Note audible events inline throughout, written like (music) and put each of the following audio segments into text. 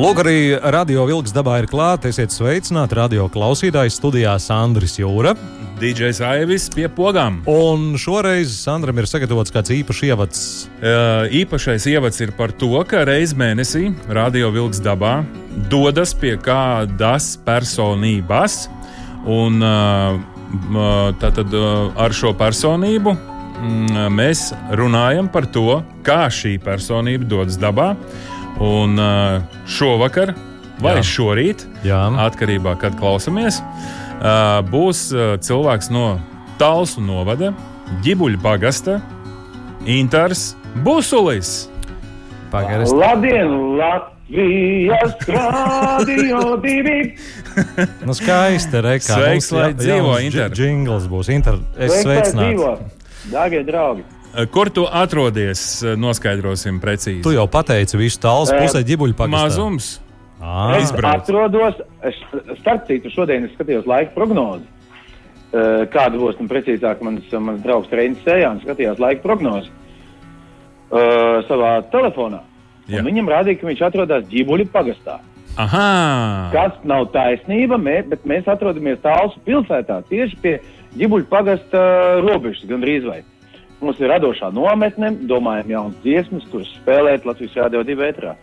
Lūk, arī radio vilks dabā ir klāta. Esiet sveicināti radio klausītāji studijā Sandris Jūra. DJs Aivis pie pogām. Un šoreiz Sandram ir sagatavots kāds īpašs ievads. Uh, īpašais ievads ir par to, ka reiz mēnesī radio vilks dabā dodas pie kādas personības. Un uh, tātad uh, ar šo personību mm, mēs runājam par to, kā šī personība dodas dabā. Un šovakar vai Jā. šorīt, Jā. atkarībā no kā klausāmies, uh, būs cilvēks no Talsu novada, Ģibuļa pagasta, Intars Busulis. Pagaidzi, Labdien, Latvijas rādio divi! (laughs) nu skaisti reka. Sveiks, lai dzīvo, Inter. Jingls būs Inter. Es dzīvo! Dārgie draugi! Uh, Kur tu atrodies? Uh, Noskaidrosim precīzi. Tu jau pateici visu tālu Eh, pusē ģibuļu pagastā. Mazums. Ah, Es Izbrauc. atrodos, es, starp citu, šodien es skatījos laika prognozi. Eh, Kāda būs, un precīzāk, mans, mans draugs Reinis Sējāns skatījās laika prognozi uh, savā telefonā. Viņam rādīja, ka viņš atrodas Ģibuļa pagastā. Aha! Kas nav taisnība, mē, bet mēs atrodamies Tālsu pilsētā, tieši pie Ģibuļa pagasta robežas, gandrīz vai. Mums ir radošā nometne, domājam, jaunas dziesmas, kuras spēlēt Latvijas Rādio 2 vētrā.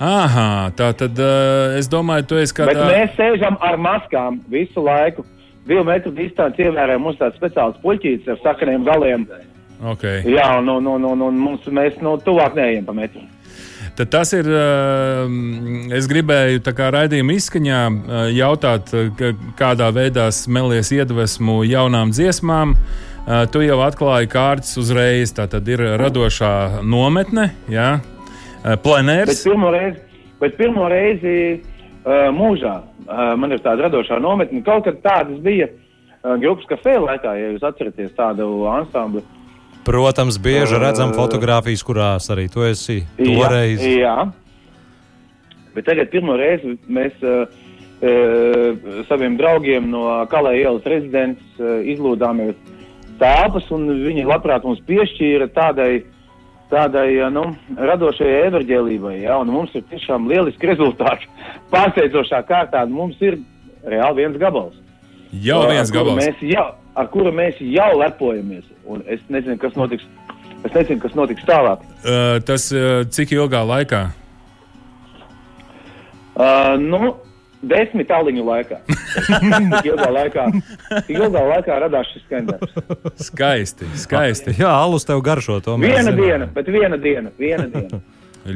Aha, tā tad uh, es domāju, tu esi Bet kādā. mēs sēžam ar maskām visu laiku. Divu metru distanci ievērojam. Mums tāds speciāls puķītis ar sakaniem galiem. Okay. Jā, un, un, un, un, un mums, mēs no tuvāk neejam pa metru. Tad tas ir. uh, Es gribēju raidījuma izskaņā uh, jautāt, ka- kādā veidā smelies iedvesmu jaunām dziesmām. Uh, Tu jau atklāji kārtas uzreiz. Tā tad ir radošā nometne, jā, Uh, Bet plenērs. pirmo reizi, bet pirmo reizi uh, mūžā uh, man ir tāda radošā nometne. Kaut kad tādas bija uh, grupas kafejā laikā, ja jūs atceraties tādu ansambli. Protams, bieži redzam fotogrāfijas, kurās arī tu esi toreiz. Jā, jā. Bet tagad pirmo reizi mēs uh, uh, saviem draugiem no Kalēja ielas rezidents uh, izlūdāmies telpas, un viņi labprāt mums piešķīra tādai, tādai uh, nu, radošajai evaņģēlībai. Ja? Un Mums ir tiešām lieliski rezultāti. (laughs) Pārsteidzošā kārtā mums ir reāli viens gabals. Jau ar viens kuru gabals. Mēs jau, ar kuru mēs jau lepojamies. Un es nezinu, kas notiks. Es nezinu, kas notiks tālāk. Uh, Tas uh, cik ilgā laikā? Uh, nu, desmit tāliņu laikā. Tik (laughs) ilgā laikā, tik ilgā laikā radās šis skandāls. Skaisti, skaisti. Jā, alus tev garšo Viena zinām. diena, bet viena diena, viena diena. (laughs)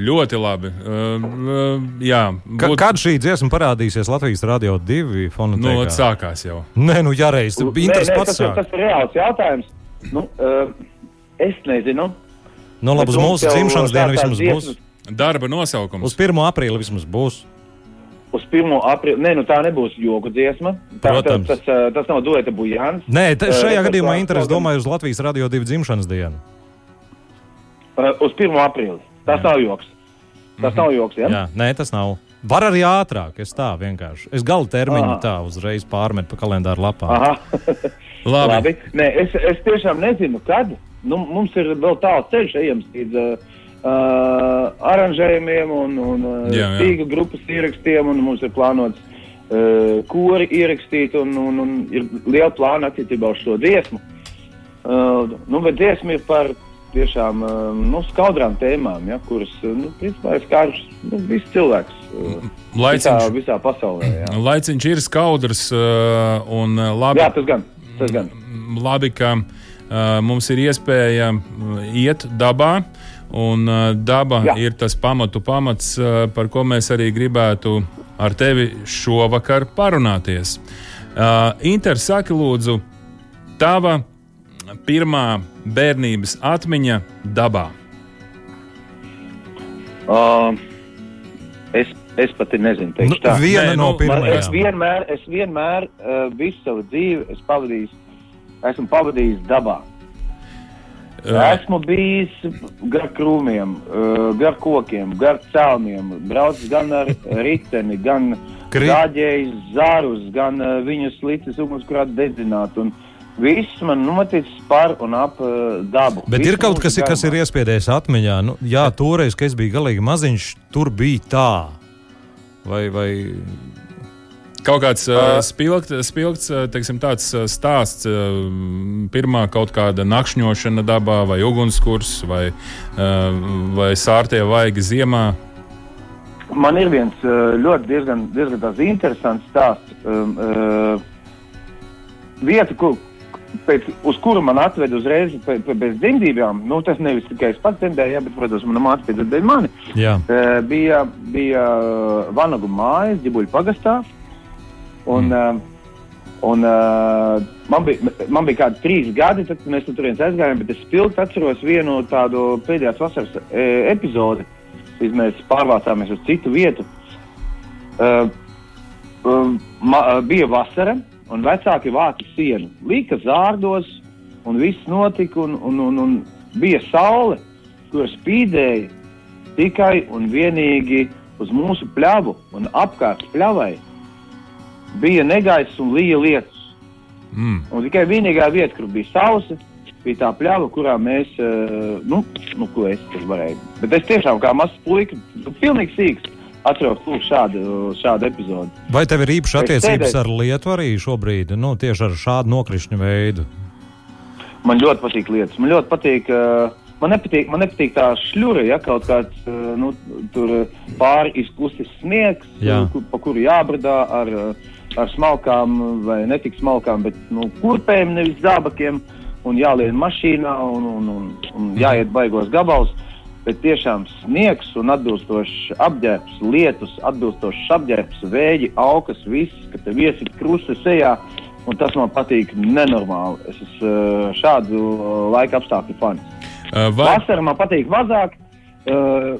Ļoti labi. Uh, uh, jā, Ka, būt- kad šī dziesma parādīsies Latvijas Rādio 2 nu, fonotēkā? sākās jau. Nē, nu jāreiz. Tu Nē, Inters nē, pats tas, ir, tas ir reāls jautājums. Nu, uh, es nezinu. Nu, labi, uz mūsu dzimšanas dienu vismaz būs. Darba nosaukums. Uz 1. aprīli vismaz būs. Uz 1. aprīļa. Nē, nu tā nebūs joku dziesma. Tā, Protams. tas, tas, uh, tas nav dueta bujāns. Nē, Eh, šajā tas gadījumā tā- tā gan- domāju uz Latvijas Rādio 2 dzimšanas dienu. Uh, uz 1. aprīli. Tas nav joks. Tas nav joks, ja? Jā, nē, tas nav. Var arī ātrāk, es tā vienkārši. Es gala termiņu Aha. tā uzreiz pārmetu pa kalendāru lapām. Aha. (laughs) Labi. Labi. Nē, es, es tiešām nezinu, kad. Nu, mums ir vēl tāls ceļš ejams līdz uh, uh, aranžējumiem un, un uh, Jā, jā. tīkla grupas ierakstiem, un mums ir plānots uh, kori ierakstīt, un, un, un ir liela plāna attiecībā uz šo dziesmu. Uh, nu, bet dziesma ir par tiešām uh, nu, skaudrām tēmām, ja, kuras, uh, nu, principā ir skārušas nu, visu cilvēks uh, visā, Laiciņš, visā pasaulē. Jā, (clears throat) laiciņš ir skaudrs uh, un uh, labi. jā tas gan. Tas gan. Labi, ka uh, mums ir iespēja uh, iet dabā. Un uh, daba Jā. Ir tas pamatu pamats, uh, par ko mēs arī gribētu ar tevi šovakar parunāties. Uh, Inter, saki, lūdzu, tava pirmā bērnības atmiņa dabā. Uh, es, es pat nezinu, Nu, teikšu tā. viena Nē, no nu, Man, es vienmēr, es vienmēr uh, visu savu dzīvi esmu pavadījis, esmu pavadījis dabā. Esmu bijis gar krūmiem, uh, gar kokiem, gar celmiem. Braucis gan ar riteni, gan Kri- gāģējis zarus, gan uh, viņus licis ugunskurā dedzināt. Un viss man noticis par un ap uh, dabu. Bet Visu ir kaut kas, kas ir iespiedies atmiņā. Nu, jā, toreiz, kad es biju galīgi maziņš, tur bija tā. Vai, vai Kaut kāds uh, Ā. spilgts, ā, teiksim, tāds ā, stāsts, ā, pirmā kaut kāda nakšņošana dabā, vai ugunskurs, vai, ā, vai sārtie vaigi ziemā. Man ir viens uh, ļoti diezgan, diezgan interesants stāsts. Um, uh, vieta, kur, pēc, uz kuru man atveda uzreiz pe- pe- bez dzemdībām, nu, tas nevis tikai es pats dzemdēju, jā, bet, protams, mana māte piedzemdēja mani, jā, uh, bija, bija uh, Vanagu mājas, Ģibuļu pagastā. Un, mm. uh, un, uh, man, bija, man bija kādi trīs gadi, tad mēs tur aizgājām, bet es spilgti atceros vienu tādu pēdējās vasaras e, epizodi. Kad mēs pārvācāmies uz citu vietu. Uh, uh, ma, uh, bija vasara, un vecāki vāca sienu. Līka zārdos, un viss notika, un, un, un, un bija saule, kur spīdēja tikai un vienīgi uz mūsu pļavu un apkārt pļavai. Bija negaiss un līja lietus. Mm. Un tikai vienīgā vieta, kur bija sausa, bija tā pļava, kurā mēs, uh, nu, nu, ko es tur varēju. Bet es tiešām kā mazs puika, nu, pilnīgi sīks, atceros lūk, šādu, šādu epizodi. vai tev ir īpaši Es attiecības ar Lietuvu arī šobrīd? Nu, tieši ar šādu nokrišņu veidu. Man ļoti patīk lietas. Man ļoti patīk. Uh, man nepatīk, man nepatīk tā šļura, ja kaut kāds uh, nu, tur pāri izkustis sniegs, kur, pa kuru jābradā ar, ar smalkām vai netik smalkām, bet nu, kurpēm, nevis zābakiem, un jālien mašīnā un, un, un, un jāiet baigos gabals. Bet tiešām sniegs un atbilstošs apģērbs, lietus, atbilstošs apģērbs, vēji, augas, viss, ka tev iesit krusti sejā. Un tas man patīk nenormāli. Es esmu uh, šādu uh, laika apstākļu fans. Ā, Vai, Vasarā man patīk mazāk. Uh,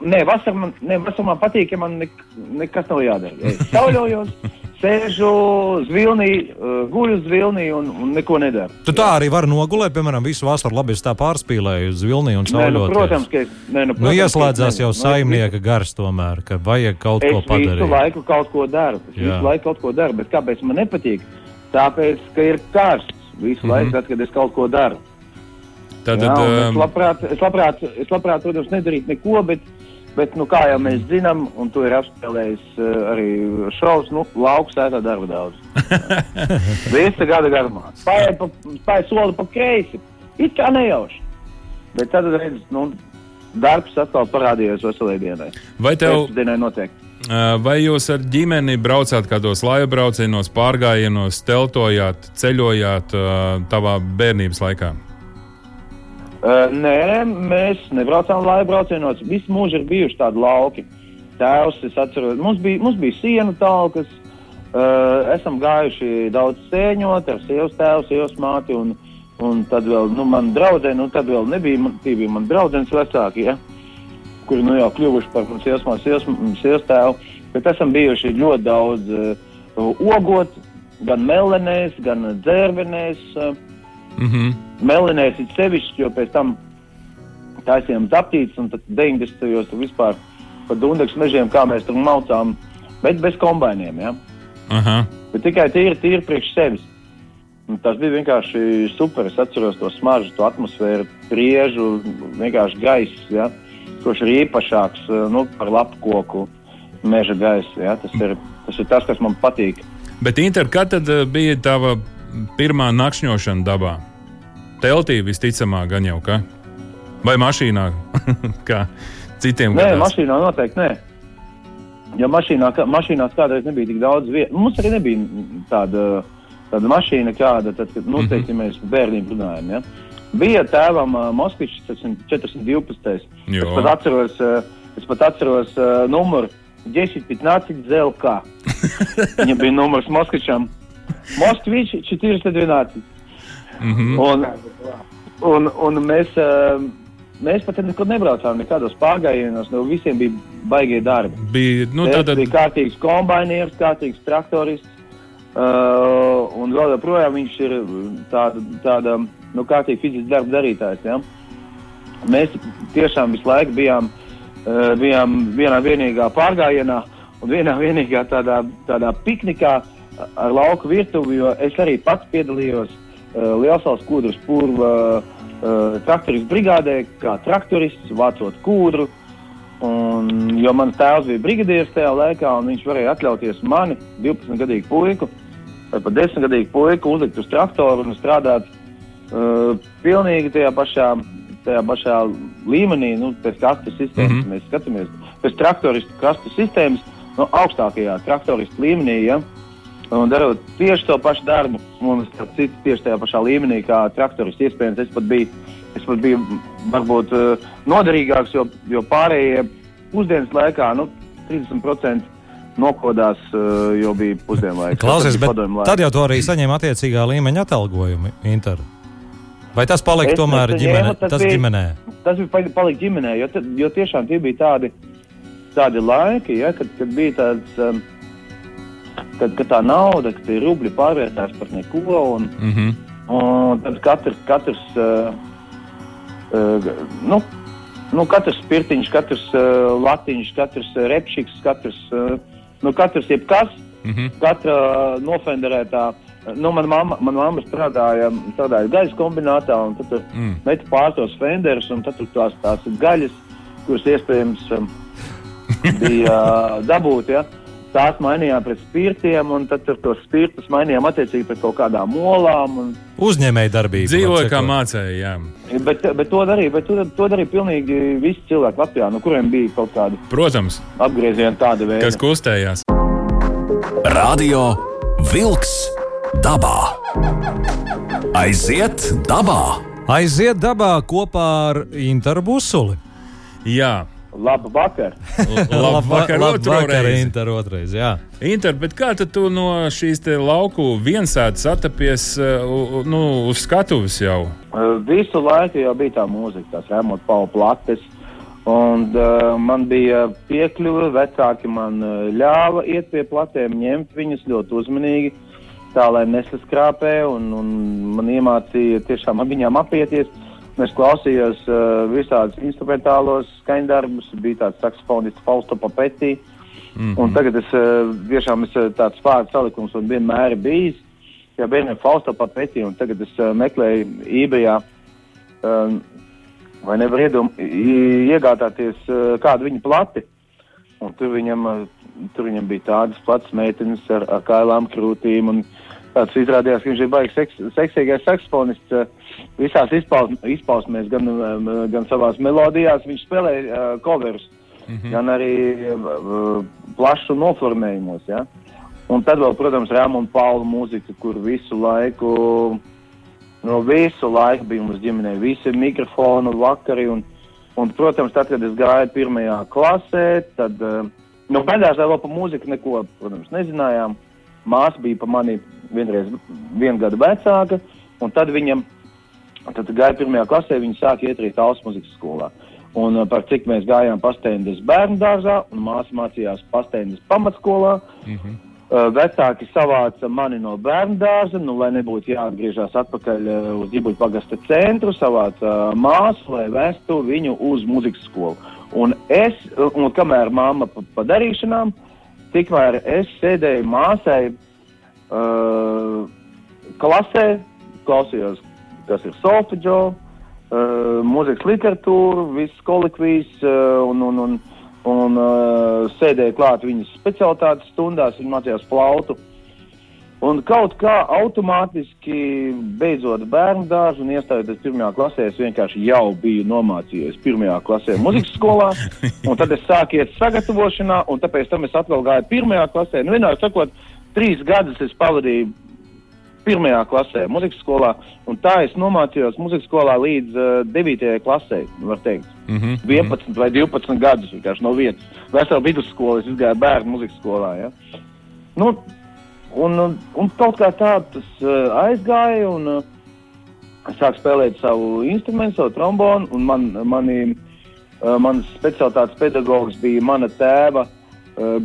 nē, vasarā man, nē, vasarā man patīk, ja man nek, nekas nav jādara. Es sauļojos, (laughs) sēžu zvilnī, uh, guļu zvilnī un, un neko nedaru. Tu tā arī vari nogulēt, piemēram, visu vasaru labi es tā pārspīlēju uz Vilniņu un Nē, nu, sauļoties. protams, ka es. Nē, nu, Nu, protams, ieslēdzās ka jau es ne- nu, saimnieka gars tomēr, ka vajag kaut Es ko visu padarīt. laiku kaut ko daru. Es Jā. visu laiku kaut ko daru. Bet kāpēc man nepatīk? Tāpēc, ka ir karsts visu Mhm. laiku, tad, kad es kaut ko daru. tātad, Jā, un es, ā, labprāt, es, labprāt, es labprāt, protams, nedarītu neko, bet, bet nu, kā jau mēs zinām, un to ir apspēlējis uh, arī šovs, nu, lauks ētā darba daudz. (laughs) Visu gada garumā. Spēja, pa, spēja soli pa kreisi. It kā nejauši. Bet tad, redz, nu, darbs atkal parādījās veselai dienai. vai tev, Pēcpusdienai noteikti. ā, vai jūs ar ģimeni braucāt kādos laivu braucienos, pārgājienos, teltojāt, ceļojāt ā, tavā bērnības laikā? Uh, nē, mēs nebraucām laivu braucienos. Visu mūžu ir bijuši tādi lauki. Tēvs, es atceros, mums bija, mums bija sienu talkas. Uh, esam gājuši daudz sēņot ar sievas tēvu, sievas māti. Un, un tad vēl, nu, man draudzene, nu, tad vēl nebija, man, tie bija man draudzenes vecāki, ja, kuri, nu, jau kļuvuši par man sievas māti, sievas, sievas tēvu. Bet esam bijuši ļoti daudz uh, ogot, gan melenēs, gan dzērvenēs. Uh, Mhm. Melinēs ir sevišķi, jo pēc tam taisījām zaptītas, un tad 90. gados tur vispār pa Dunkas mežiem, kā mēs tur maucām, bet bez kombainiem, ja? Aha. bet tikai tīri, tīri priekš sevis. Un tas bija vienkārši super. Es atceros to smaržu, to atmosfēru, priežu, vienkārši gaiss, ja? kurš ir īpašāks eh, nu, par lapu koku meža gaisu. Ja? Tas, ir, tas ir tas, kas man patīk. Bet, Inter, kad tad ā, bija tava pirmā nakšņošana dabā? Teltī visticamāk, gan jau kā? Vai mašīnā? (laughs) kā citiem Nē, gadās? mašīnā noteikti nē. Jo mašīnā, mašīnās kādreiz nebija tik daudz vietas. Mums arī nebija tāda, tāda mašīna, kāda tad, kad nu, Mhm. teiksim, mēs bērniem runājam. Ja? Bija tēvam uh, Moskvičs 412. Jo. Es pat atceros, uh, es pat atceros uh, numuru 10-15 ZLK. (laughs) Viņam bija numurs Moskvičam. Moskvičs 412. Mhm. Un, un, un mēs, uh, mēs pat nekad nebraucām nekādos pārgājienos, no visiem bija baigie darbi. Bija, nu, Nu, tātad, bija kārtīgs kombainieris, kārtīgs traktorists. Uh, un vēl joprojām viņš ir tāda, tāda nu, kārtīga fiziska darba darītājs. Ja? Mēs tiešām visu laiku bijām, uh, bijām vienā vienīgā pārgājienā un vienā vienīgā tādā, tādā piknikā ar lauku virtuvi, jo es arī pats piedalījos uh, Lielsāles kūdras purva uh, traktoristu brigādē, kā traktorists, vācot kūdru. Un, jo mans tēvs bija brigadieris tajā laikā, un viņš varēja atļauties mani, 12-gadīgu puiku, vai pat 10-gadīgu puiku, uzlikt uz traktoru un strādāt uh, pilnīgi tajā pašā, tajā pašā līmenī, nu, pēc kastes sistēmas. Mm -hmm. Mēs skatāmies pēc traktoristu kastes sistēmas, no augstākajā traktoristu līmenī. Ja? Un darot tieši to pašu darbu, un citu tieši tajā pašā līmenī, kā traktoris iespējams, es pat biju, es pat biju varbūt uh, noderīgāks, jo, jo pārējie pusdienas laikā, nu, 30% nokodās, uh, jo bija pusdienu laiks. (laughs) Klausies, bet tad jau to arī saņēma attiecīgā līmeņa atalgojumu. Inter. Vai tas palika Es- tomēr es ģimene, saņēmu, tas tas bija- ģimenē? Tas bija pali- palikt ģimenē, jo, jo tiešām tie bija tādi, tādi laiki, ja, kad, kad bija tāds, um, kad, kad tā nauda, kad tie rubļi pārvērtās par neko. Un, Mm -hmm. un tad katrs, katrs, uh, uh, nu, nu, katrs spirtiņš, katrs uh, latiņš, katrs uh, repšiks, katrs, uh, nu, katrs jebkas, Mm -hmm. katra nofenderētā. Nu, mana mamma, man mamma strādāja, strādāja gaļas kombinātā, un tur Mm. metu pār tos fenderus, un tur tās, tās gaļas, kuras iespējams um, bija uh, dabūt, ja, tās mainījām pret spirtiem, un tad tos spirtus mainījām attiecīgi pret kaut kādām olām. Un, Uzņēmēji darbība. Dzīvoja kā jā. bet, bet to darīja, bet to, to darīja pilnīgi visi cilvēki Latvijā, no kuriem bija kaut kāda Protams, apgrieziena tāda veida. kas kustējās. Radio Wolks dabā. Aiziet dabā! Aiziet dabā kopā ar Interu Busuli. Jā, Labu vakar! labvakar, otro vakar, reizi. Inter, otrais, jā. Inter, bet kā tad tu no šīs te lauku viensētas atapies uh, u- nu, uz skatuves jau? Uh, Visu laiku jau bija tā mūzika, tās rēmot pauli plates. Un, uh, man bija piekļuve, vecāki man uh, ļāva iet pie platēm, ņemt viņus ļoti uzmanīgi, tā lai nesaskrāpē. Un, un man iemācīja tiešām ar viņām apieties. Es klausījos uh, visādus instrumentālos skaņdarbus, bija tāds saksofonists Fausto Papetī. Mm -hmm. Un tagad es uh, tiešām es, uh, tāds vārdu salikums un vienmēr bijis. Jā, bērniem Fausto Papetī, un tagad es uh, meklēju eBayā. Um, vai nevar iedom, iegādāties uh, kādu viņa plati. Un tur viņam, uh, tur viņam bija tādas plats meitenes ar, ar kailām krūtīm. Un tāds izrādījās, ka viņš ir baigs seks, seksīgais saksofonists uh, visās izpaus, izpausmēs, gan, um, gan savās melodijās. Viņš spēlē uh, coverus, mm -hmm. gan arī uh, plašu noformējumos. Ja? Un tad vēl, protams, Rāmona Paula mūzika, kur visu laiku No visu laiku bija mums ģimenē, visi mikrofoni, vakari. Un, un, protams, tad, kad es gāju pirmajā klasē, tad uh, no bērnās vēl par mūziku neko, protams, nezinājām. Māsa bija pa mani vienreiz vienu gadu vecāka, un tad viņam, tad gāja pirmajā klasē, viņa sāka iet arī tautas muzikas skolā. Un uh, par cik mēs gājām pastēndes bērnu dārzā, un māsa mācījās pastēndes pamatskolā. Mm -hmm. Vecāki savāca mani no bērnu dārza, nu, lai nebūtu jāatgriežas atpakaļ uh, uz Ģibuļu pagasta centru, savāca māsu, lai vestu viņu uz muzikas skolu. Un es, un kamēr mamma pa, pa darīšanām, tikmēr es sēdēju māsai uh, klasē, klausījos, kas ir solfeģo, uh, mūzikas literatūru, visas kolikvijas uh, un, un, un, un uh, sēdēju klāt viņas specialitātes stundās, viņa mācījās flautu. Un kaut kā automātiski, beidzot bērnu dārzu un iestājoties pirmajā klasē, es vienkārši jau biju nomācījies pirmajā klasē muzikas skolā. (laughs) Un tad es sāku iet sagatavošanā, un tāpēc tam es atkal gāju pirmajā klasē. Nu, vienkārši sakot, trīs gadus es pavadīju pirmajā klasē muzikas skolā, un tā es nomācījos muzikas skolā līdz uh, 9. klasē, var teikt. Mm -hmm. 11 vai 12 gadus vienkārši no vietas. Veselu vidusskolu es gāju bērnu muzikas skolā. Ja? Nu, un, un, un kaut kā tā tas uh, aizgāja, un uh, es sāku spēlēt savu instrumentu, savu trombonu, un man, mani, uh, mans specialitātes pedagogs bija mana tēva uh,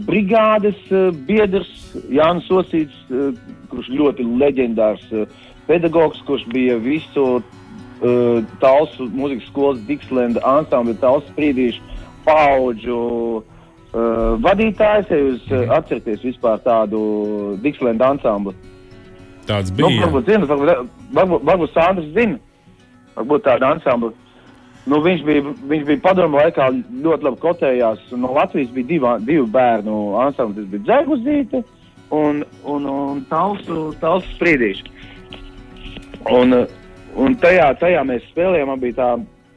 brigādes uh, biedrs Jānis Osīts, uh, kurš ļoti leģendārs pedagogs, kurš bija visu Talsu mūzikas skolas Dikslenda ansambļa Talsu sprīdīšu paudžu vadītājs, ja jūs atceraties vispār tādu Dikslenda ansamblu. Tāds Nu, bija. varbūt, zina, varbūt, varbūt, varbūt Sandrs zina, varbūt tāda ansambla. Nu, viņš, bija, viņš bija padomu laikā ļoti labi kotējās. No Latvijas bija divā, divi bērnu ansambli. Tas bija Dzēguzīte un, un, un Talsu, talsu Sprīdīši. Un, un tajā, tajā mēs spēlējām, man bija tā,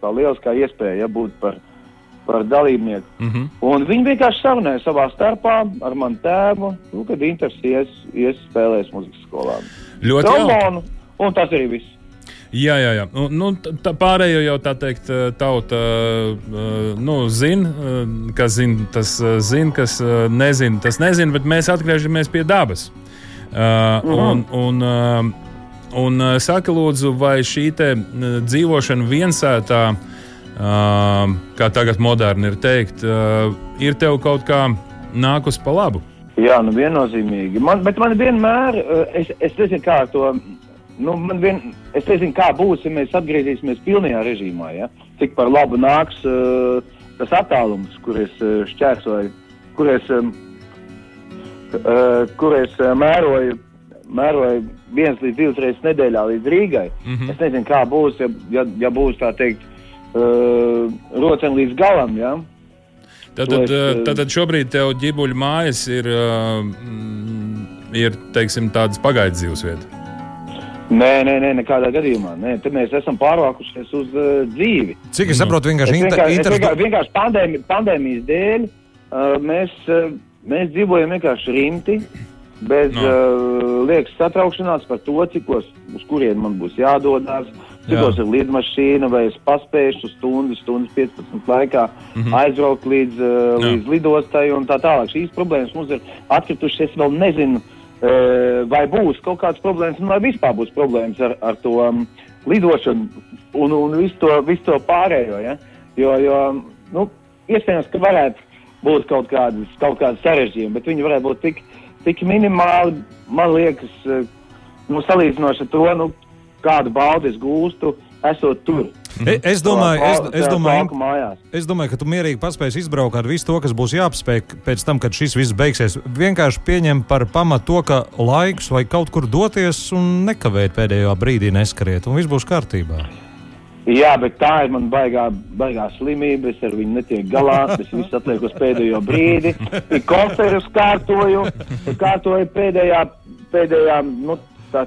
tā lieliskā iespēja ja, būt par, par dalībnieku. Mm -hmm. Un viņi vienkārši sarunāja savā starpā ar manu tēvu, nu, kad Inters ies, ies spēlēs muzikas skolā. Ļoti. Trombonu, un tas arī viss. Jā, jā, jā. Nu, tā pārējo jau tā teikt, eh, tauta eh, nu, zina, eh, kas zina, tas zina, kas nezina, tas nezina, bet mēs atgriežamies pie dabas. Uh, un, un, un saka, lūdzu, vai šī dzīvošana viensētā, kā tagad moderni ir teikt, ir tev kaut kā nākus pa labu? Jā, nu viennozīmīgi. Man, bet man vienmēr, es, es nezinu, kā to, nu, man vien, es nezinu, kā būs, ja mēs atgriezīsimies pilnajā režīmā, ja? Cik par labu nāks uh, tas attālums, kur es uh, šķērsoju, kur es, um, uh, kur es uh, mēroju, mēroju viens līdz divas reizes nedēļā līdz Rīgai. Mm -hmm. Es nezinu, kā būs, ja, ja, ja būs tā teikt, uh, rocen līdz galam, ja? Tad, To tad, es, eh, tad, tad šobrīd tev ģibuļu mājas ir, uh, ir teiksim, tādas pagaidu dzīvesvietas. Nē, nē, nē, nekādā gadījumā. Nē, Te mēs esam pārvākušies uz uh, dzīvi. Cik es saprotu, Es vienkārši inter, vienkārši, es inter, vienkārši, vienkārši pandēmi, pandēmijas dēļ uh, mēs, uh, mēs dzīvojam vienkārši rimti, bez No. uh, liekas satraukšanās par to, cikos, uz kurien man būs jādodas, cikos ir lidmašīna, vai es paspēšu stundu, stundas 15 laikā mm -hmm. aizbraukt līdz, uh, Jā. līdz lidostai un tā tālāk. Šīs problēmas mums ir atkritušas, es vēl nezinu. Uh, vai būs kaut kādas problēmas, vai vispār būs problēmas ar, ar to um, lidošanu un, un visu, to, visu to pārējo. Ja? Jo, jo nu, iespējams, ka varētu būt kaut kādas, kaut kādas sarežģījumi, bet viņi varētu būt tik, tik minimāli, man liekas, nu, salīdzinoši ar to, nu, kādu baudi es gūstu, esot tur. E- es domāju, es, es, domāju, es domāju, ka tu mierīgi paspēsi izbraukt ar visu to, kas būs jāapspēj pēc tam, kad šis viss beigsies. Vienkārši pieņem par pamatu to, ka laiks vai kaut kur doties un nekavēt pēdējā brīdī neskariet, un viss būs kārtībā. Jā, bet tā ir man baigā, baigā slimība. Es ar viņu netieku galā. Es visu atlieku uz pēdējo brīdi. Ir koncertus kārtoju, kārtoju pēdējā, pēdējā nu,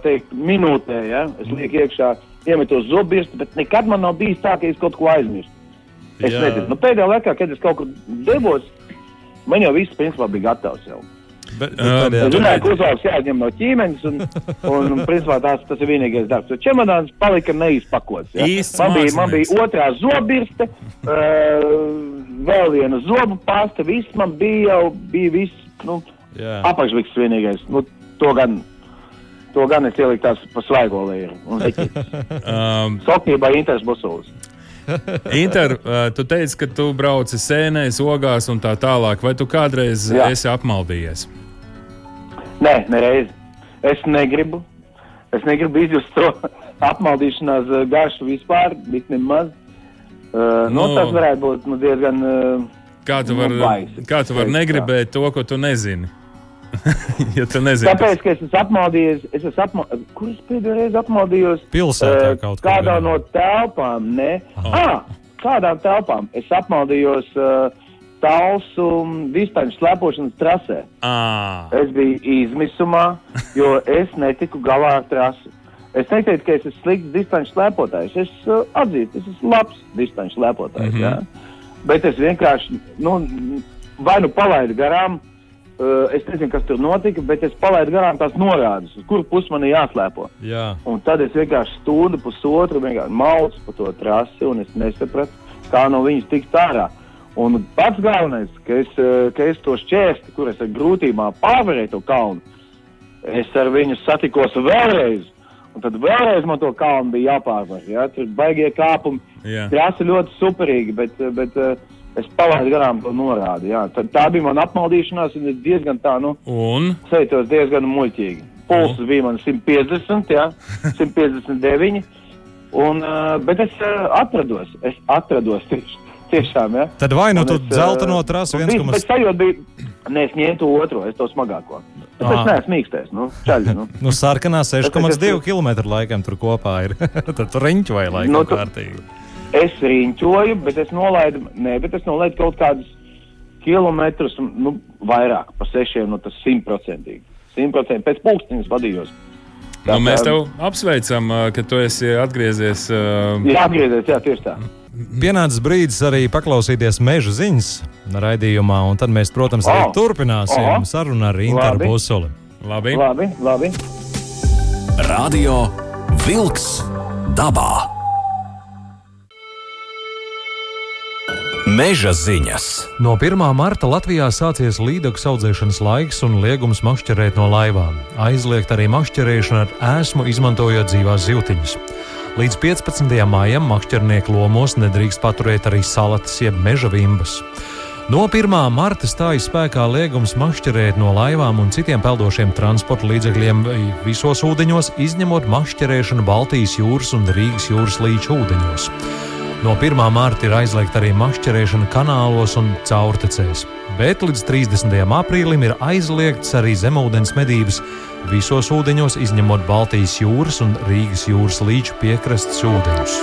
teikt, minūtē. Ja? Es lieku iekšā, iemetu uz zobirstu, bet nekad man nav bijis tā, ka es kaut ko aizmirstu. Es Jā. nezinu. Nu, pēdējā laikā, kad es kaut kur devos, man jau viss principā bija gatavs. Jau. Bet, Ā, pēdējā- Es zināju, ka uzvalks jāņem no ķīmenes, un, un, un principā tās, tas ir vienīgais darbs. Jo čemodāns palika neizpakots. Ja? Man, bija, man bija otrā zobirste, uh, vēl viena zobu pasta, viss man bija jau, bija viss, nu, Jā. apakšviks vienīgais. Nu, to gan, to gan es ieliku tās pa svaigo lieru. (laughs) Um, Soknībā Inters Busulis. Inter, uh, tu teici, ka tu brauci sēnēs, ogās un tā tālāk. Vai tu kādreiz Jā. esi apmaldījies? Nē, nereiz. Es negribu. Es negribu izjust to (laughs) apmaldīšanās eh, garšu vispār, bet nemaz. Uh, nu, Nu. tas varētu būt nu, diezgan. Uh, Kā tu Nu, vari baisi, kā tu var negribēt to, ko tu nezini? (laughs) ja tu nezini, tāpēc, ka es esmu apmaldījies, es esmu apmaldījies. Kur es pēdējo reizi apmaldījos? Pilsētā Eh, kaut kādā no telpām, ne? Ah, kādām telpām? Es apmaldījos uh, Talsu distanču slēpošanas trasē. À, Es biju izmisumā, jo es netiku galā ar trasi. Es neteiktu, ka es esmu slikts distanču slēpotājs. Es uh, atzīstu, es esmu labs distanču slēpotājs. Mm. -hmm. Bet es vienkārši, nu, vai nu palaidu garām, uh, es nezinu, kas tur notika, bet es palaidu garām tās norādes, uz kuru pusi man ir jāslēpo. Jā. Un tad es vienkārši stundu, pusotru maucu pa to trasi, un es nesapratu, kā no viņas tikt ārā. Un pats galvenais, ka es, eh, ka es to šķērsti, kur es ar grūtībām pārvarēju to kalnu, es ar viņu satikos vēlreiz. Un tad vēlreiz man to kalnu bija jāpārvar. Ja? Tur baigie kāpumi. jā. Trasa ļoti superīga, bet, eh, bet, eh, Es palaidu garām to norādi. Jā. Tā, tā bija mana apmaldīšanās, un es diezgan tā, nu, Un sajūtos diezgan muļķīgi. Pulss bija man 150, jā, (laughs) 159. Un, uh, bet es uh, atrados, es atrados tieši, tiešām, jā. Tad vai nu tu es, dzelteno ā, trasu un bija- 1,5. Bet sajūta bija, nē, es ņēmu to otro, es to smagāko. Ā. es neesmu mīkstēs, nu, čaļi, nu. (laughs) Nu, sarkanā 6,2 Es- km laikam tur kopā ir. (laughs) Tad tur riņķi vai laikam Nu, tu- kārtīgi. Es riņķoju, bet es nolaidu, nē, bet es nolaidu kaut kādus kilometrus, nu, vairāk par sešiem, nu, tas simtprocentīgi. Simtprocentīgi pēc pulksteņas vadījos. nu, mēs tev apsveicam, ka tu esi atgriezies. uh, Jā, atgriezies, jā, tieši tā. Pienācis brīdis arī paklausīties meža ziņas raidījumā, un tad mēs, protams, arī O! turpināsim O! sarunu ar Interu Labi. Busuli. Labi. Labi, labi. Radio Wolks dabā. Meža ziņas. No 1. marta Latvijā sācies līdzekļu audzēšanas laiks un liegums makšķerēt no laivām. Aizliegt arī makšķerēšana ar ēsmu, izmantojot dzīvās zīltiņas. Līdz 15. maijam makšķernieku lomos nedrīkst paturēt arī salatas jeb meža vimbas. No 1. marta stājas spēkā liegums makšķerēt no laivām un citiem peldošiem transporta līdzekļiem visos ūdeņos, izņemot makšķerēšanu Baltijas jūras un Rīgas jūras līča ūdeņos. No 1. mārta ir aizliegta arī makšķerēšana kanālos un caurtecēs, bet līdz 30. aprīlim ir aizliegts arī zemūdens medības visos ūdeņos, izņemot Baltijas jūras un Rīgas jūras līča piekrastes ūdeņus.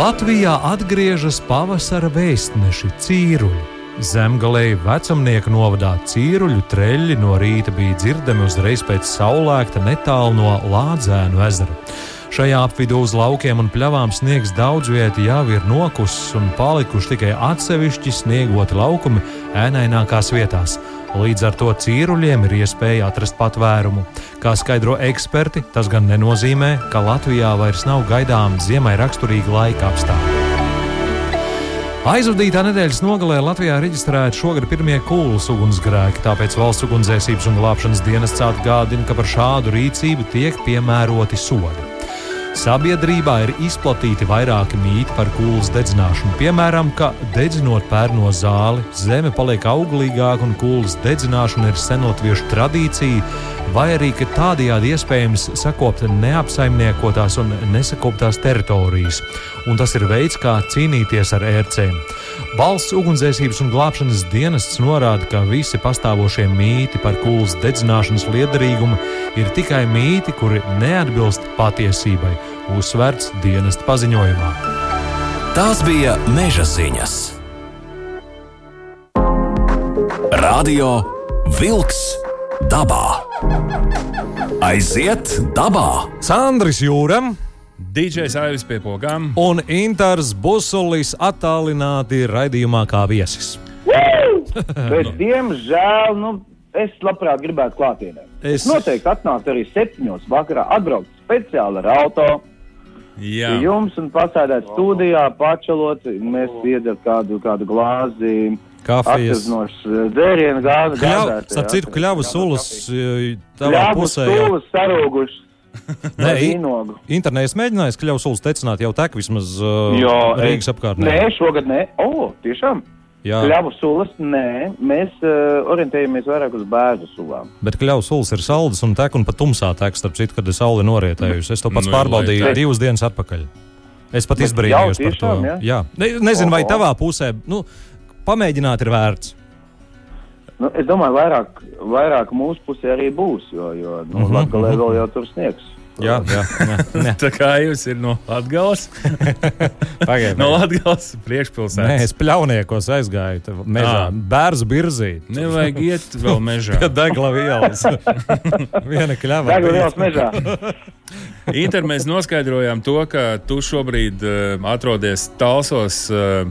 Latvijā atgriežas pavasara vēstneši cīruļi. Zemgalēji vecumnieku novadā cīruļu treļļi no rīta bija dzirdami uzreiz pēc saulēkta netālu no Lādzēnu ezera. Šajā apvidū uz laukiem un pļavām sniegs daudz vietā jau ir nokusis un palikuši tikai atsevišķi sniegoti laukumi ēnainākās vietās. Līdz ar to cīruļiem ir iespēja atrast patvērumu. Kā skaidro eksperti, tas gan nenozīmē, ka Latvijā vairs nav gaidām ziemai raksturīgi laika apstākļi. Aizvadītā nedēļas nogalē Latvijā reģistrēti šogad pirmie kūlas ugunsgrēki, tāpēc valsts ugunsdzēsības un glābšanas dienests atgādina, ka par šādu rīcību tiek piemēroti sodi. Sabiedrībā ir izplatīti vairāki mīti par kūlas dedzināšanu. Piemēram, ka dedzinot pērno zāli, zeme paliek auglīgāka un kūlas dedzināšana ir senlatviešu tradīcija, vai arī ka tādējādi iespējams sakopt neapsaimniekotās un nesakoptās teritorijas, un tas ir veids, kā cīnīties ar ērcēm. Valsts ugunsdzēsības un glābšanas dienests norāda, ka visi pastāvošie mīti par kūlas dedzināšanas liederīgumu ir tikai mīti, kuri neatbilst patiesībai, uzsverts dienesta paziņojumā. Tās bija meža ziņas. Radio Wolks dabā. Aiziet dabā! Sandris Jūram DJs Aivis pie pogām. un Intars Busulis attālināti raidījumā kā viesis. Bet, (laughs) diemžēl, nu, es labprāt gribētu klātienē. Es- Es noteikti atnāktu arī septiņos vakarā, atbraukt speciāli ar auto. Jā, jums un pasēdēt studijā, pačalot, mēs iedzert kādu, kādu glāzi. Kafijas. Atverzinošs dzērienu gāzi. Kļav, starp citu, kļavu sulas eh, tavā pusē. jau- stūlis sarūgušas. (laughs) Nē, i- vīnogu. internēs mēģinājis kļavu sulas tecināt jau tek vismaz uh, Jo, Rīgas es- apkārtnē. Nē, šogad nē. O, tiešām. Jā, Kļavu sulas, nē. Mēs uh, orientējamies vairāk uz bērnu sulām. bet kļavu sulas ir saldas un tek un pat tumsā tek, starp citu, kad ir saule norietējusi. Es to pats Nu, pārbaudīju lai divas dienas atpakaļ. Es pat izbrīnījos par to. jā? Jā. Ne, nezinu, vai tavā pusē, nu, pamēģināt ir vērts. Nu, es domāju, vairāk, vairāk mūsu pusē arī būs, jo, jo nu, mm Mhm, -hmm, Latvijā vēl jau tur sniegs. Jā, jā, jā. jā. tā kā jūs ir no Latvijas. (laughs) Pagaid, No. Latvijas Nē, priekšpilsētas. es pļauniekos aizgāju te mežā. Ā. Bērzu birzīt. Nevajag iet vēl mežā. (laughs) Pie degla vielas. (laughs) Viena kļava. Degla vielas mežā. Inter mēs noskaidrojām to, ka tu šobrīd uh, atrodies Talsos uh,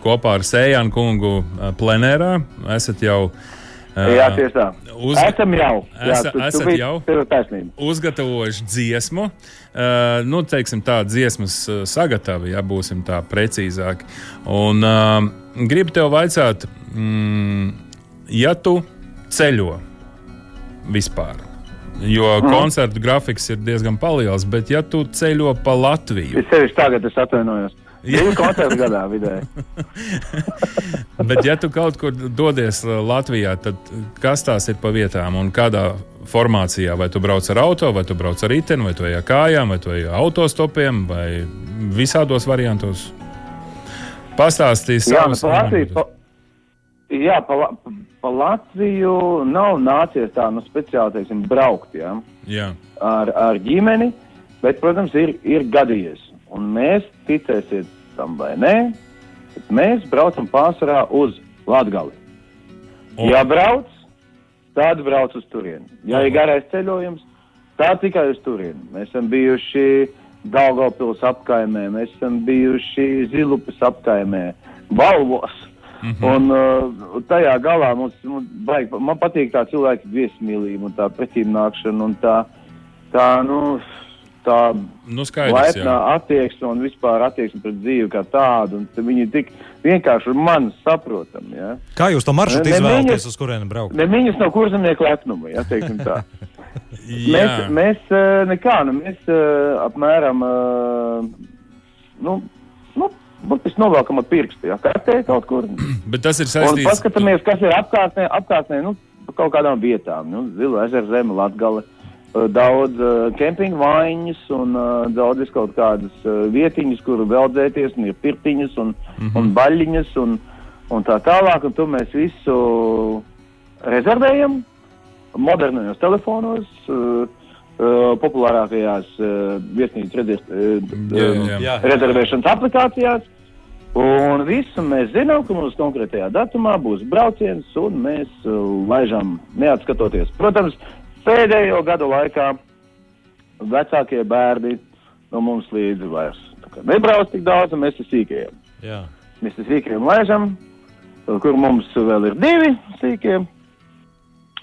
kopā ar Sējānu kungu uh, plenērā. Esat jau. Uh, Jā, tieši tā. Uz- Esam jau. Jā, Esa- tu, tu esat biji- jau? Tev ir taisnība. uzgatavojuši dziesmu. Uh, nu, teiksim, tā dziesmas uh, sagatavi, ja būsim tā precīzāki. Un uh, gribu tev vaicāt, mm, ja tu ceļo vispār. Jo mm. koncertu grafiks ir diezgan liels, bet ja tu ceļo pa Latviju, Es sevišķi tagad es atvainojos. Divi koncerti gadā vidēji. (laughs) Bet, ja tu kaut kur dodies uh, Latvijā, tad kas tās ir pa vietām un kādā formācijā? Vai tu brauc ar auto, vai tu brauc ar riteni, vai tu ej ar kājām, vai tu ej ar autostopiem, vai visādos variantos? Pastāstīs savus variantus. jā, pa, pa Latviju nav nācies tā, nu, speciāli, teiksim, braukt, jā, Jā. ar, ar ģimeni, bet, protams, ir, ir gadījies. Un mēs, ticēsiet tam vai nē, bet mēs braucam pārsvarā uz. O. Ja brauc, tad brauc uz turieni. Ja ir garais ceļojums, tad tikai uz turieni. Mēs esam bijuši Daugavpils apkaimē, mēs esam bijuši Zilupes apkaimē, Balvos. Mm -hmm. Un uh, tajā galā mums, mums baig, man patīk tā cilvēka viesmīlība un tā pretīmnākšana un tā, tā, nu, tā Nu, skaidrs, laipnā jā. attieksme un vispār attieksme pret dzīvi kā tādu. Viņi ir tik vienkārši un man saprotami. Ja? Kā jūs to maršrutu izvēlaties, viņas- uz kurieni braukt? Ne viņas nav kurzemnieku lepnuma, ja teiksim tā. (laughs) Mēs, mēs eh, nekā, nu, mēs eh, apmēram, eh, nu, nu, burtiski novelkam ar pirkstu, ja kartē kaut kur. (clears throat) Bet tas ir Un saistīts paskatāmies, kas ir apkārtnē, apkārtnē, nu, kaut kādām vietām, nu, Zila ezera zeme, Latgale. Eh, Daudz uh, kempingu vaiņas un uh, daudz kaut kādas uh, vietiņas, kur veldzēties, un ir pirtiņas un, mm -hmm. un baļķiņas un, un tā tālāk. Un to mēs visu rezervējam modernajos telefonos, uh, uh, populārākajās uh, vietnīcas redzēs, uh, Jā, jā. Jā. rezervēšanas aplikācijās. Un visu mēs zinām, ka mums konkrētajā datumā būs brauciens, un mēs uh, laižam neatskatoties. Protams, pēdējo gadu laikā vecākie bērni no mums līdzi vairs nebrauc tik daudz, un mēs te sīkajiem. Jā. Mēs te sīkajiem laižam, kur mums vēl ir divi sīkie,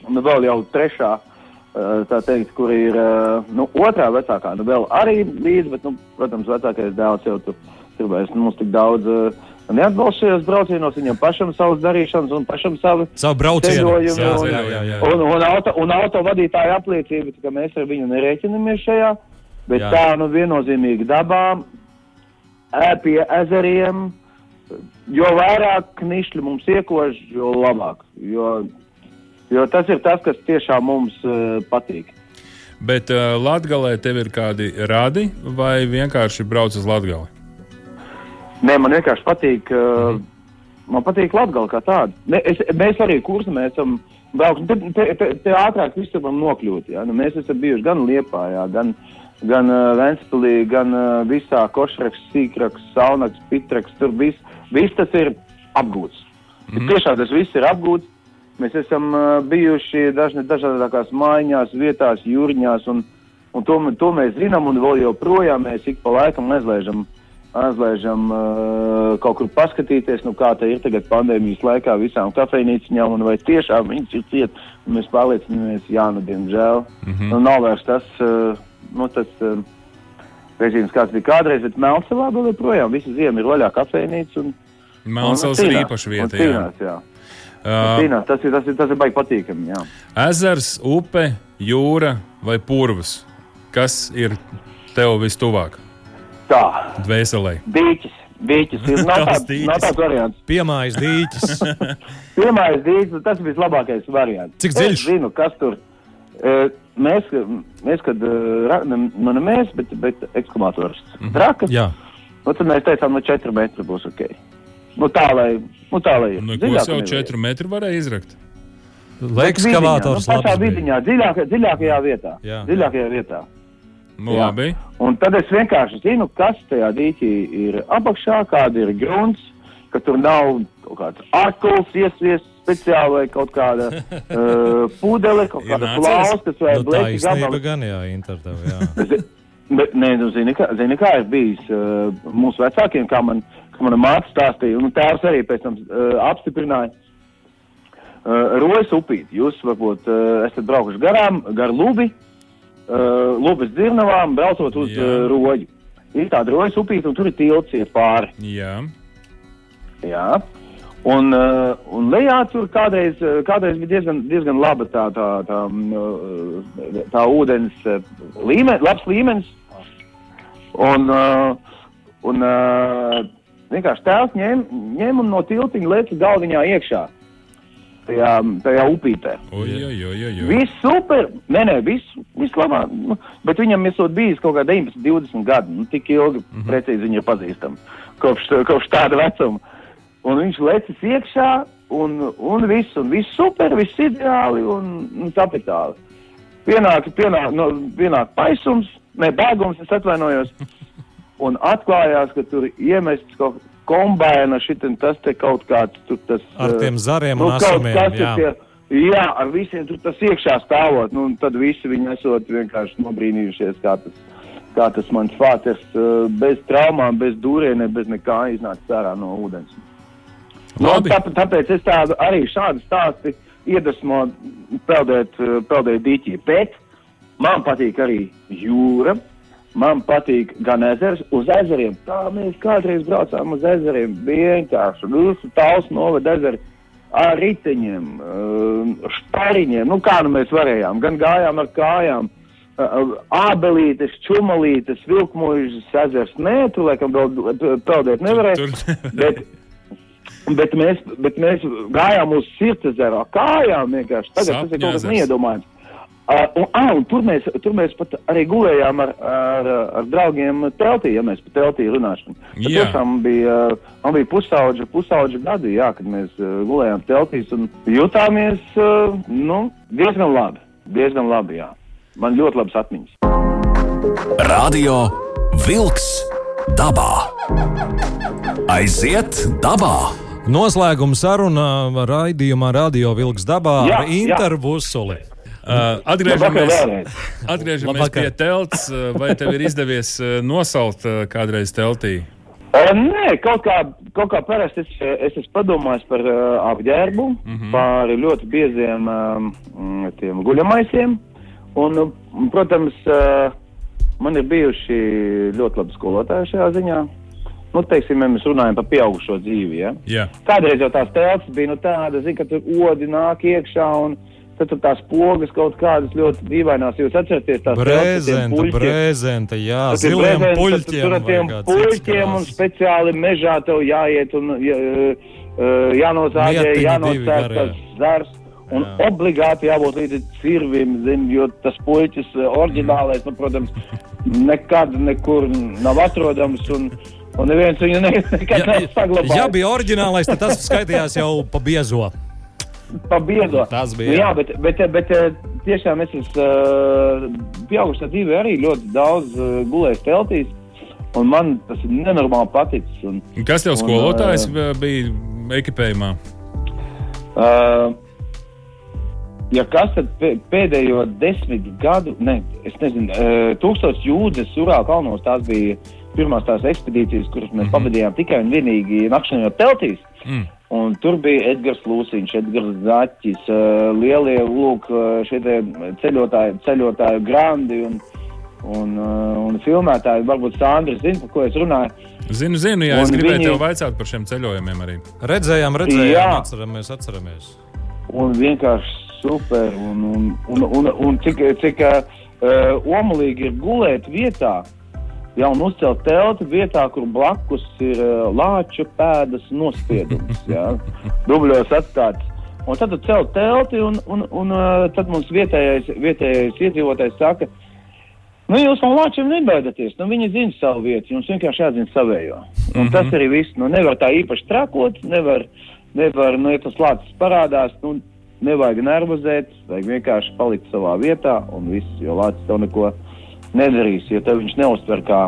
un vēl jau trešā, uh, tā teikt, kur ir uh, nu, otrā vecākā, nu vēl arī līdzi, bet, nu, protams, vecākais dēls jau tur, tur vairs mums tik daudz uh, neatbalsta šajos braucienos, viņam pašam savas darīšanas un pašam savu Savu braucienu. Jā, un- jā, jā, jā. Un, un, auto, un auto vadītāja apliecība, ka mēs ar viņu nerēķinamies šajā, bet Jā. tā nu viennozīmīgi dabā, pie ezeriem, jo vairāk knišļi mums iekož, jo labāk. Jo, jo tas ir tas, kas tiešām mums uh, patīk. Bet uh, Latvijā tev ir kādi radi vai vienkārši brauc uz Latviju? Nē, man vienkārši patīk. Uh, man patīk Latvija kā tāda. Ne, es, mēs arī kursā mēs esam braukuši. Te, te, te, te ātrāk visur varam nokļūt. Ja? Nu, mēs esam bijuši gan Liepājā, gan, gan uh, Ventspilī, gan uh, visā Košraks, Sīkraks, Saunaks, Pitraks. Tur viss vis tas ir apgūts. Mm -hmm. Tiešām tas viss ir apgūts. Mēs esam uh, bijuši dažne, dažādākās mājās, vietās, jūrņās, un, un to, to mēs zinām, un vēl joprojām mēs ik pa laikam aizlaižam aizlaižam uh, kaut kur paskatīties, nu, kā tā ir tagad pandēmijas laikā visām kafejnīciņām, un vai tiešām viņas ir ciet, un mēs pārliecinamies, jā, nu, diemžēl. Mm -hmm. nu, nav vairs tas, uh, nu, tas uh, režīms, kāds bija kādreiz, bet Melnsavā vēl joprojām visu ziemu ir vaļā kafejnīca. Un, Melnsals un ir īpaša vieta. Jā. Cīnās, jā. Uh, Cīnās, tas ir, tas ir, tas ir baigi patīkami, jā. ezers, upe, jūra vai purvs? Kas ir tev vistuvāk? Tā, Dvēselē. dīķis. Dīķis ir (laughs) tāds, variants. Piemājas dīķis. (laughs) Pirmais dīķis, tas ir vislabākais variants. Cik dziļš? Es zinu, kas tur. E, mēs, mēs kad, e, nu ne mēs, bet, bet ekskavātors Mhm. trakas, Jā. nu tad mēs teicām, nu 4 metri būs ok. Nu tā, lai, nu tā, lai ir. Nu, Dziļāk ko jau nevajag. 4 metri varēja izrakt? Lekskavators Nu, pašā bija. vidiņā, dziļākajā, dziļākajā vietā. Jā. Dziļākajā vietā. Nu, Jā. labi. Un tad es vienkārši zinu, kas tajā dīķī ir apakšā, kāda ir grunts, ka tur nav kaut kāds arkuls iesviests speciāli vai kaut kāda (laughs) uh, pudele, kaut kāda plauskas vai Nu, tā blēķi īstenība gan jā, Inter tev, jā. (laughs) Bet, nē, nu, zini, kā, zini, kā ir bijis uh, mūsu vecākiem, kā man, kā mana māte stāstīja, un tēvs arī pēc tam uh, apstiprināja. Uh, Rojas upīt, jūs varbūt uh, esat braukuši garām, gar lubi, uh, lubas dzirnavām, braucot uz Jā. uh, roģi. Ir tāda rojas upīt, un tur ir tilts iet pāri. Jā. Jā. Un, uh, un lejā tur kādreiz, uh, kādreiz bija diezgan, diezgan laba tā, tā, tā, mm, uh, tā ūdens uh, līmenis, labs līmenis. Un, uh, Un uh, vienkārši tēvs ņēma ņem un no tiltiņa leca galdiņā iekšā. Tajā, tajā upītē. Viss super, nē, nē, viss, viss labāk. Nu, bet viņam ir bijis kaut kā 19, 20 gadi. Nu, tik ilgi, mm -hmm. precīzi viņa ir pazīstama. Kopš, kopš tāda vecuma. Un viņš lecis iekšā, un, un viss, un viss super, viss ideāli un, un kapitāli. Pienāk, pienāk, no, pienāk paisums, ne bēgums, es atvainojos. (laughs) Un atklājās, ka tur iemests kaut kas kombēna, šitin, tas te kaut kāds tur tas. Ar tiem eh, zariem nu, un kas jā. Tie, jā, ar visiem tur tas iekšā stāvot. Nu, un tad visi viņi esot vienkārši nobrīnījušies, kā tas, kā tas mans fāters eh, bez traumām, bez dūrieniem, bez nekā iznāca ārā no ūdens. Nu, Labi. tāpēc, tāpēc es tādu arī šādu stāstu iedvesmo peldēt, eh, peldēt dīķī. Bet man patīk arī jūra. Man patīk gan ezers, uz ezeriem. Tā mēs kādreiz braucām uz ezeriem. Vienkārši visu tālu novada ezeri ar riteņiem, eh, spēriņiem. Nu, kā nu mēs varējām? Gan gājām ar kājām. Ābelītes, čumalītes, vilkmožas ezers. Nē, tu laikam vēl peldēt nevarēji. Tur- (laughs) Bet, bet, mēs, bet mēs gājām uz sirdsezera kājām vienkārši. Tagad tas ir kaut kas neiedomājams. Uh, un, ah, un tur, mēs, tur mēs pat arī gulējām ar, ar, ar draugiem teltī, ja mēs par teltī runāsim. Tas Jā. tiešām bija, man bija pusauģa, pusauģa gadi, jā, kad mēs uh, gulējām teltīs un jutāmies, uh, nu, diezgan labi. Diezgan labi, jā. Man ļoti labas atmiņas. Radio Wolks dabā. Aiziet dabā! Noslēguma saruna raidījumā Radio Vilks dabā Jā, ar jā. Inter Vusuli. Uh, Labvakar atgriežamies, atgriežamies Labvakar. pie telts. uh, Vai tev ir izdevies uh, nosaukt uh, kādreiz teltī? Uh, nē, kaut kā, kaut kā parasti es, es esmu padomājis par uh, apģērbu, mm. -hmm. par ļoti bieziem um, tiem guļamaisiem. Un, uh, protams, uh, man ir bijuši ļoti labi skolotāji šajā ziņā. Nu, teiksim, ja mēs runājam par pieaugušo dzīvi. Ja? Jā, Kādreiz jau tās telpas bija nu, tādas, zin, ka tur odi nāk iekšā un tad tur tās pogas kaut kādas ļoti dīvainās. Jūs atceraties tās Brezenta, brezenta, jā, ziliem puļķiem. Tur ar tiem puļķiem un speciāli mežā tev jāiet un jā, jānozāģē, Mietiņi divi jānocērt garie. tas zars. Un Jā. obligāti jābūt līdz cirvim, zin, jo tas puļķis uh, oriģinālais, nu, protams, nekad nekur nav atrodams. Un, un neviens viņu ne, (laughs) nekad Ja, saglabājis. ja bija oriģinālais, tad tas skaitījās jau pa biezo. Pa biezo. Tas bija, Nu, jā. bet, bet, bet eh, tiešām es esmu uh, pieaugušā dzīvē arī ļoti daudz uh, gulējis teltīs. Un man tas ir nenormāli paticis. Un, Un Kas tev Un, skolotājs ā, uh, bija ekipējumā? uh, ja kas tad pē- pēdējo desmit gadu, ne, es nezinu, tūkstoš jūdzes Urāla kalnos, tās bija pirmās tās ekspedīcijas, kuras mēs mm -hmm. pavadījām tikai un vienīgi nakšņojot teltīs. Mm. Un tur bija Edgars Lūsiņš, Edgars Zaķis, uh, lielie lūk, uh, šie te ceļotāji, ceļotāju grandi un, un, uh, un filmētāji. Varbūt Sandra zina, par ko es runāju. Zinu, zinu, jā, Un es gribēju viņi- tev vaicāt par šiem ceļojumiem arī. Redzējām, redzējām, Jā. atceramies, atceramies. Un vienkārši super. Un, un, un, un, un cik, cik uh, omulīgi ir gulēt vietā, jau uzcelt telti vietā, kur blakus ir uh, lāču pēdas nospiedums. jā, (laughs) Dubļos atstāts. Un tad tu cel telti, un, un, un uh, tad mums vietējais, vietējais iedzīvotājs saka, nu jūs no lāčiem nebaidaties, nu viņi zina savu vietu, jums vienkārši jāzina savējo. Un mm -hmm. tas arī viss, nu nevar tā īpaši trakot, nevar, nevar nu ja tas lācis parādās, nu nevajag nervozēt, vajag vienkārši palikt savā vietā, un viss, jo lācis tev neko nedarīs, jo tev viņš neuztver kā,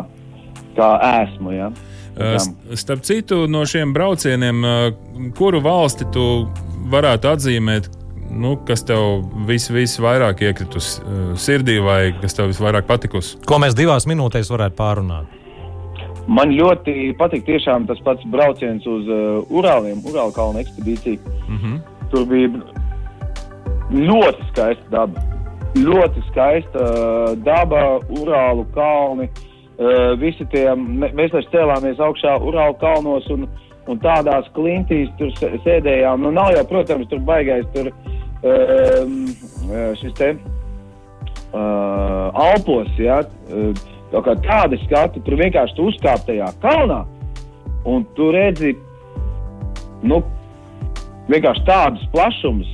kā ēsmu, ja. Starp citu, no šiem braucieniem, kuru valsti tu varētu atzīmēt, nu, kas tev vis, visvairāk iekritus sirdī vai kas tev visvairāk patikusi? Ko mēs divās minūtēs varētu pārunāt? Man ļoti patīk tiešām tas pats brauciens uz uh, Urāliem, Urāla kalnu ekspedīciju. Mm -hmm. Tur bija ļoti skaista daba. Ļoti skaista daba, Urālu kalni. Visi tie, mē- mēs cēlāmies augšā Urālu kalnos un, un tādās klintīs tur sē- sēdējām. Nu, nav jau, protams, tur baigais tur šis te Alpos, ja, Tā kā tādi skati, tur vienkārši tu uzkāp tajā kalnā un tu redzi, nu, vienkārši tādus plašumus,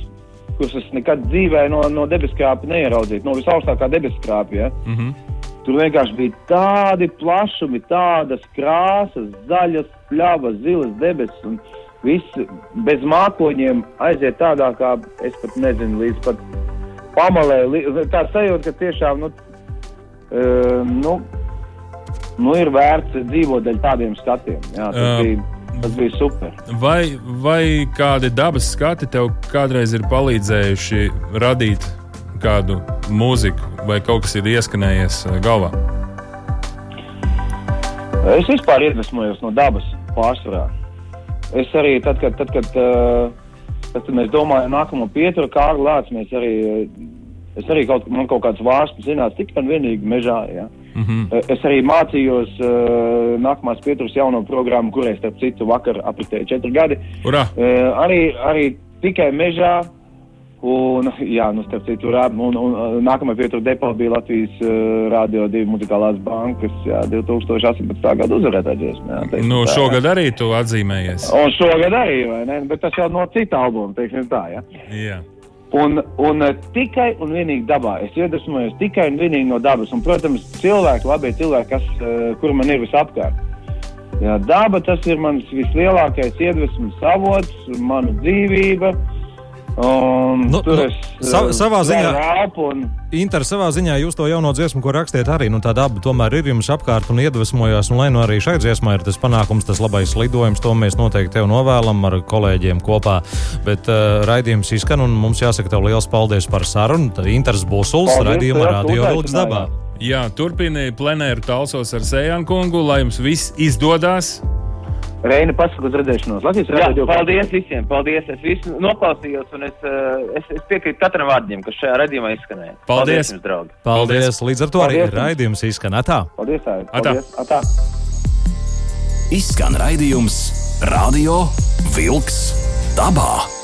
kurus es nekad dzīvē no, no debeskrāpja neieraudzīju, no visaugstākā debeskrāpja. Ja? Mm -hmm. Tur vienkārši bija tādi plašumi, tādas krāsas, zaļas, pļavas, zilas debesis. Un viss bez mākoņiem aiziet tādā, kā es pat nezinu, līdz pat pamalē. Tā sajūta, ka tiešām nu, uh, nu, nu, ir vērts dzīvot dēļ tādiem skatiem. Jā, tas, Jā. bija, tas bija super. Vai, vai kādi dabas skati tev kādreiz ir palīdzējuši radīt kādu mūziku, vai kaut kas ir ieskanējies eh, galvā? Es vispār iedvesmojos no dabas pārsvarā. Es arī tad, kad, tad, kad, uh, tad, kad mēs domājam nākamo pieturu kārlu lācu, mēs arī, uh, es arī kaut, man kaut kāds vārsts zināts tikai un vienīgi mežā, ja. Mm -hmm. Es arī mācījos uh, nākamās pieturas jauno programmu, kurai, starp citu, vakar apritēja četri gadi. Urā! Uh, arī, arī tikai mežā. Un, jā, nu, starp citu, rā, un, un, un nākamā pietura depo bija Latvijas uh, Rādio 2 muzikālās bankas jā, 2018. gada uzvarētāja dziesma. jā, Nu, tā, jā. šogad arī tu atzīmējies. Un šogad arī, vai ne? Bet tas jau no cita albuma, teiksim tā, jā. Jā. Un, un eh, tikai un vienīgi dabā. Es iedvesmojos tikai un vienīgi no dabas. Un, protams, cilvēki, labi cilvēki, kas, uh, kur man ir visapkārt. Jā, daba tas ir mans vislielākais iedvesmas avots, mana dzīvība. Un Nu, tur nu, es sa- eh, savā ziņā- un Inter, savā ziņā jūs to jauno dziesmu, ko rakstiet, arī nu, tā daba tomēr ir jums apkārt un iedvesmojās. Un, lai nu arī šai dziesmai ir tas panākums, tas labais lidojums, to mēs noteikti tev novēlam ar kolēģiem kopā. Bet uh, raidījums izskan un mums jāsaka tev liels paldies par sarunu. Tad Inters Busuls, ka radio vilks dabā. Jā, turpini plenēru talsos ar Sējānu kungu, lai jums viss izdodas. Reina pasaka uz redzēšanos. Latvijas Jā, radio paldies visiem, paldies. Es visu noklausījos, un es, eh, es, es piekrītu katram vārdam, kas šajā redzējumā izskanēja. Paldies. jums, draugi! Paldies! Līdz ar to arī Paldies jums. raidījums izskan. Atā! Paldies, Aid. Atā. Paldies. Atā. Izskan raidījums Radio Vilks dabā.